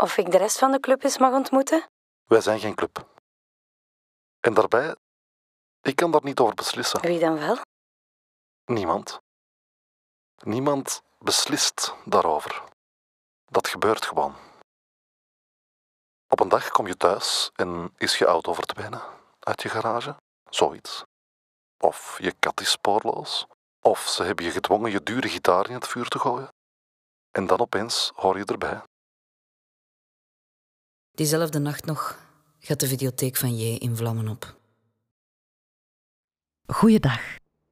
Of ik de rest van de club eens mag ontmoeten? Wij zijn geen club. En daarbij, ik kan daar niet over beslissen. Wie dan wel? Niemand. Niemand beslist daarover. Dat gebeurt gewoon. Op een dag kom je thuis en is je auto verdwenen uit je garage. Zoiets. Of je kat is spoorloos. Of ze hebben je gedwongen je dure gitaar in het vuur te gooien. En dan opeens hoor je erbij. Diezelfde nacht nog gaat de videotheek van J in vlammen op. Goeiedag,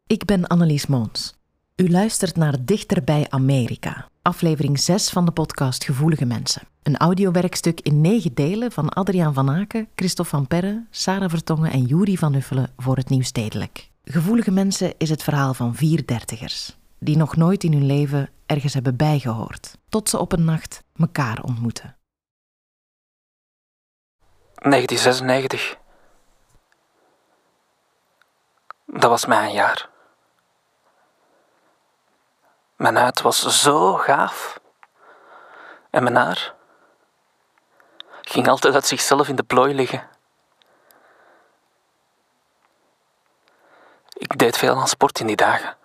ik ben Annelies Moons. U luistert naar Dichter bij Amerika, aflevering 6 van de podcast Gevoelige Mensen. Een audiowerkstuk in negen delen van Adriaan van Aken, Christophe van Perre, Sarah Vertongen en Juri van Uffelen voor het Nieuw Stedelijk. Gevoelige Mensen is het verhaal van vier dertigers, die nog nooit in hun leven ergens hebben bijgehoord, tot ze op een nacht elkaar ontmoeten. 1996. Dat was mijn jaar. Mijn huid was zo gaaf. En mijn haar ging altijd uit zichzelf in de plooi liggen. Ik deed veel aan sport in die dagen.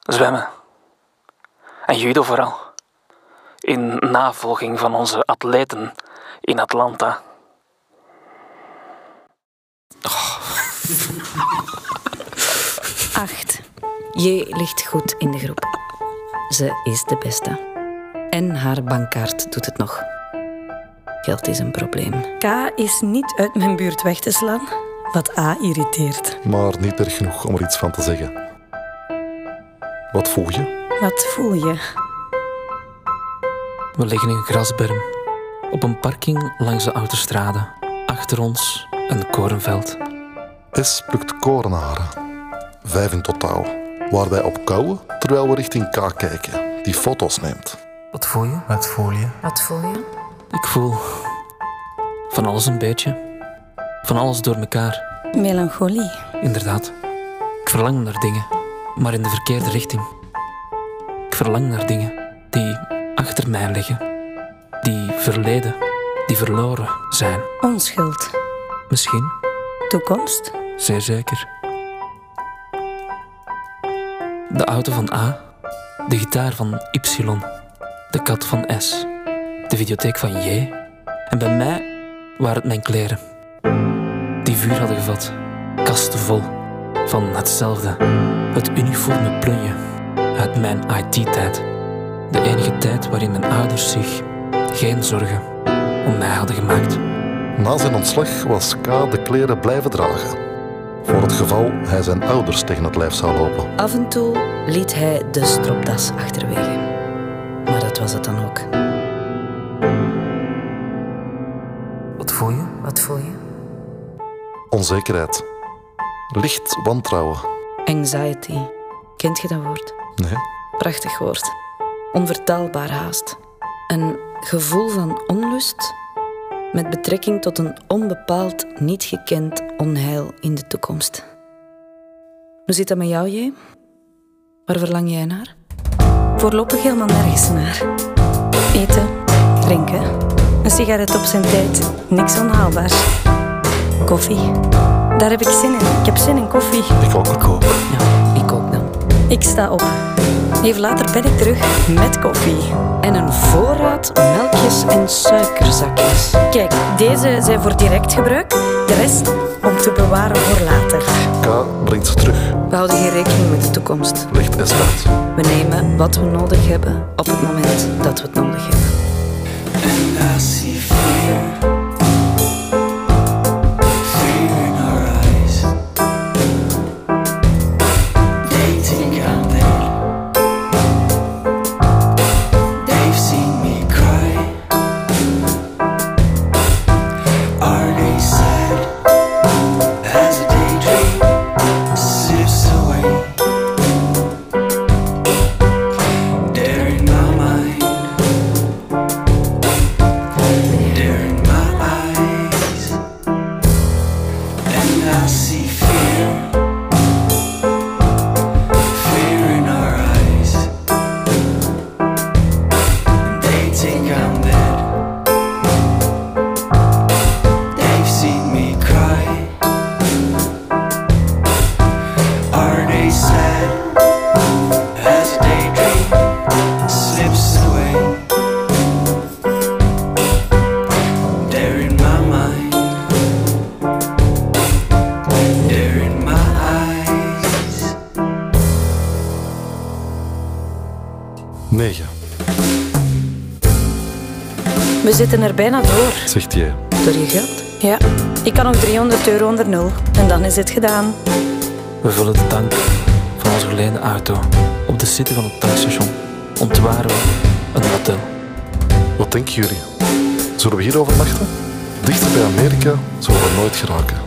Zwemmen. En judo vooral. In navolging van onze atleten in Atlanta. Acht. J ligt goed in de groep. Ze is de beste. En haar bankkaart doet het nog. Geld is een probleem. K is niet uit mijn buurt weg te slaan, wat A irriteert. Maar niet erg genoeg om er iets van te zeggen. Wat voel je? Wat voel je? We liggen in een grasberm. Op een parking langs de autostrade. Achter ons een korenveld. S plukt korenharen. Vijf in totaal. Waar wij op kouwen terwijl we richting K kijken, die foto's neemt. Wat voel je? Wat voel je? Wat voel je? Ik voel van alles een beetje. Van alles door elkaar. Melancholie. Inderdaad. Ik verlang naar dingen, maar in de verkeerde richting. Ik verlang naar dingen die achter mij liggen. Verleden, die verloren zijn. Onschuld. Misschien, Toekomst. zeer zeker. De auto van A, de gitaar van Y, de kat van S, de videotheek van J. En bij mij waren het mijn kleren. Die vuur hadden gevat, kasten vol van hetzelfde, het uniforme plunje uit mijn IT-tijd. De enige tijd waarin mijn ouders zich geen zorgen om mij hadden gemaakt. Na zijn ontslag was K de kleren blijven dragen. Voor het geval hij zijn ouders tegen het lijf zou lopen. Af en toe liet hij de stropdas achterwege. Maar dat was het dan ook. Wat voel je? Wat voel je? Onzekerheid. Licht wantrouwen. Anxiety. Kent je dat woord? Nee. Prachtig woord. Onvertaalbaar haast. Een gevoel van onlust met betrekking tot een onbepaald, niet gekend onheil in de toekomst. Hoe zit dat met jou, J? Waar verlang jij naar? Voorlopig helemaal nergens naar. Eten, drinken, een sigaret op zijn tijd, niks onhaalbaars. Koffie, daar heb ik zin in. Ik heb zin in koffie. Ik ook. Ik ook. Ja, ik ook dan. Ik sta op. Even later ben ik terug met koffie. En een voorraad melkjes en suikerzakjes. Kijk, deze zijn voor direct gebruik, de rest om te bewaren voor later. K brengt ze terug. We houden geen rekening met de toekomst. Legt S uit. We nemen wat we nodig hebben op het moment dat we het nodig hebben. I We zitten er bijna door. zegt jij. Door je geld? Ja, ik kan nog 300 euro onder nul. En dan is het gedaan. We vullen de tank van onze geleende auto op de city van het tankstation. Ontwaren we een hotel. Wat denken jullie? Zullen we hier overnachten? Dichter bij Amerika zullen we nooit geraken.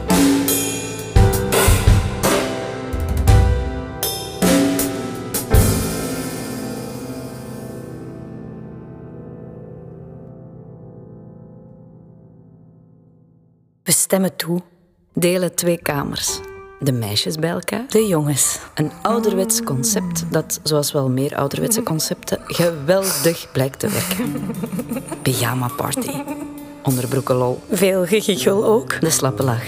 We stemmen toe. Delen twee kamers. De meisjes bij elkaar. De jongens. Een ouderwets concept dat, zoals wel meer ouderwetse concepten, geweldig blijkt te werken. Pyjama party. Onderbroeken lol. Veel gegichel ook. De slappe lach.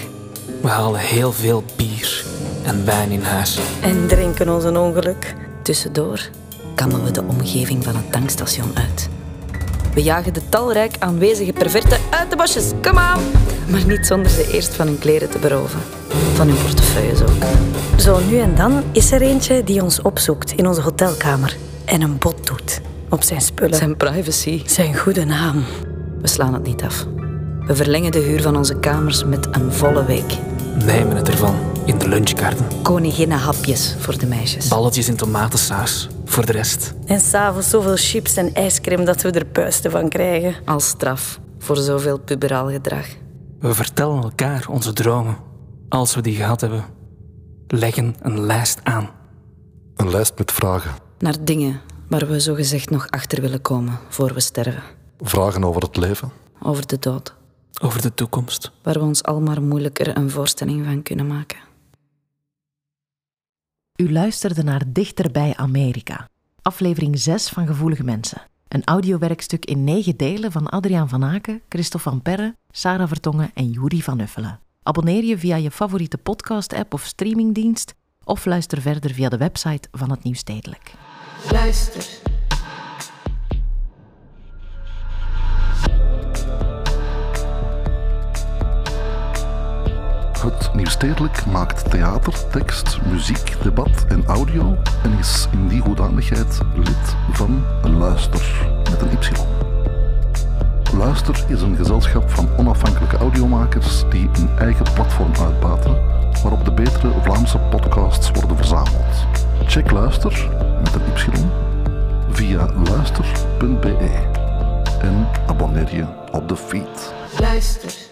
We halen heel veel bier en wijn in huis. En drinken ons een ongeluk. Tussendoor kammen we de omgeving van het tankstation uit. We jagen de talrijk aanwezige perverten uit de bosjes. Kom aan! Maar niet zonder ze eerst van hun kleren te beroven. Van hun portefeuilles ook. Zo nu en dan is er eentje die ons opzoekt in onze hotelkamer. En een bod doet op zijn spullen. Zijn privacy. Zijn goede naam. We slaan het niet af. We verlengen de huur van onze kamers met een volle week. Nemen het ervan in de lunchkarten. Koninginnenhapjes voor de meisjes. Balletjes in tomatensaus voor de rest. En s'avonds zoveel chips en ijscream dat we er puisten van krijgen. Als straf voor zoveel puberaal gedrag. We vertellen elkaar onze dromen. Als we die gehad hebben, leggen een lijst aan. Een lijst met vragen. Naar dingen waar we zogezegd nog achter willen komen voor we sterven. Vragen over het leven. Over de dood. Over de toekomst. Waar we ons al maar moeilijker een voorstelling van kunnen maken. U luisterde naar Dichter bij Amerika, aflevering 6 van Gevoelige Mensen. Een audiowerkstuk in negen delen van Adriaan van Aken, Christophe van Perre, Sarah Vertongen en Juri van Uffelen. Abonneer je via je favoriete podcast-app of streamingdienst of luister verder via de website van het Nieuwstedelijk. Luister. Het Nieuwstedelijk maakt theater, tekst, muziek, debat en audio en is in die hoedanigheid lid van Luister met een Y. Luister is een gezelschap van onafhankelijke audiomakers die een eigen platform uitbaten waarop de betere Vlaamse podcasts worden verzameld. Check Luister met een Y via luister.be en abonneer je op de feed. Luister.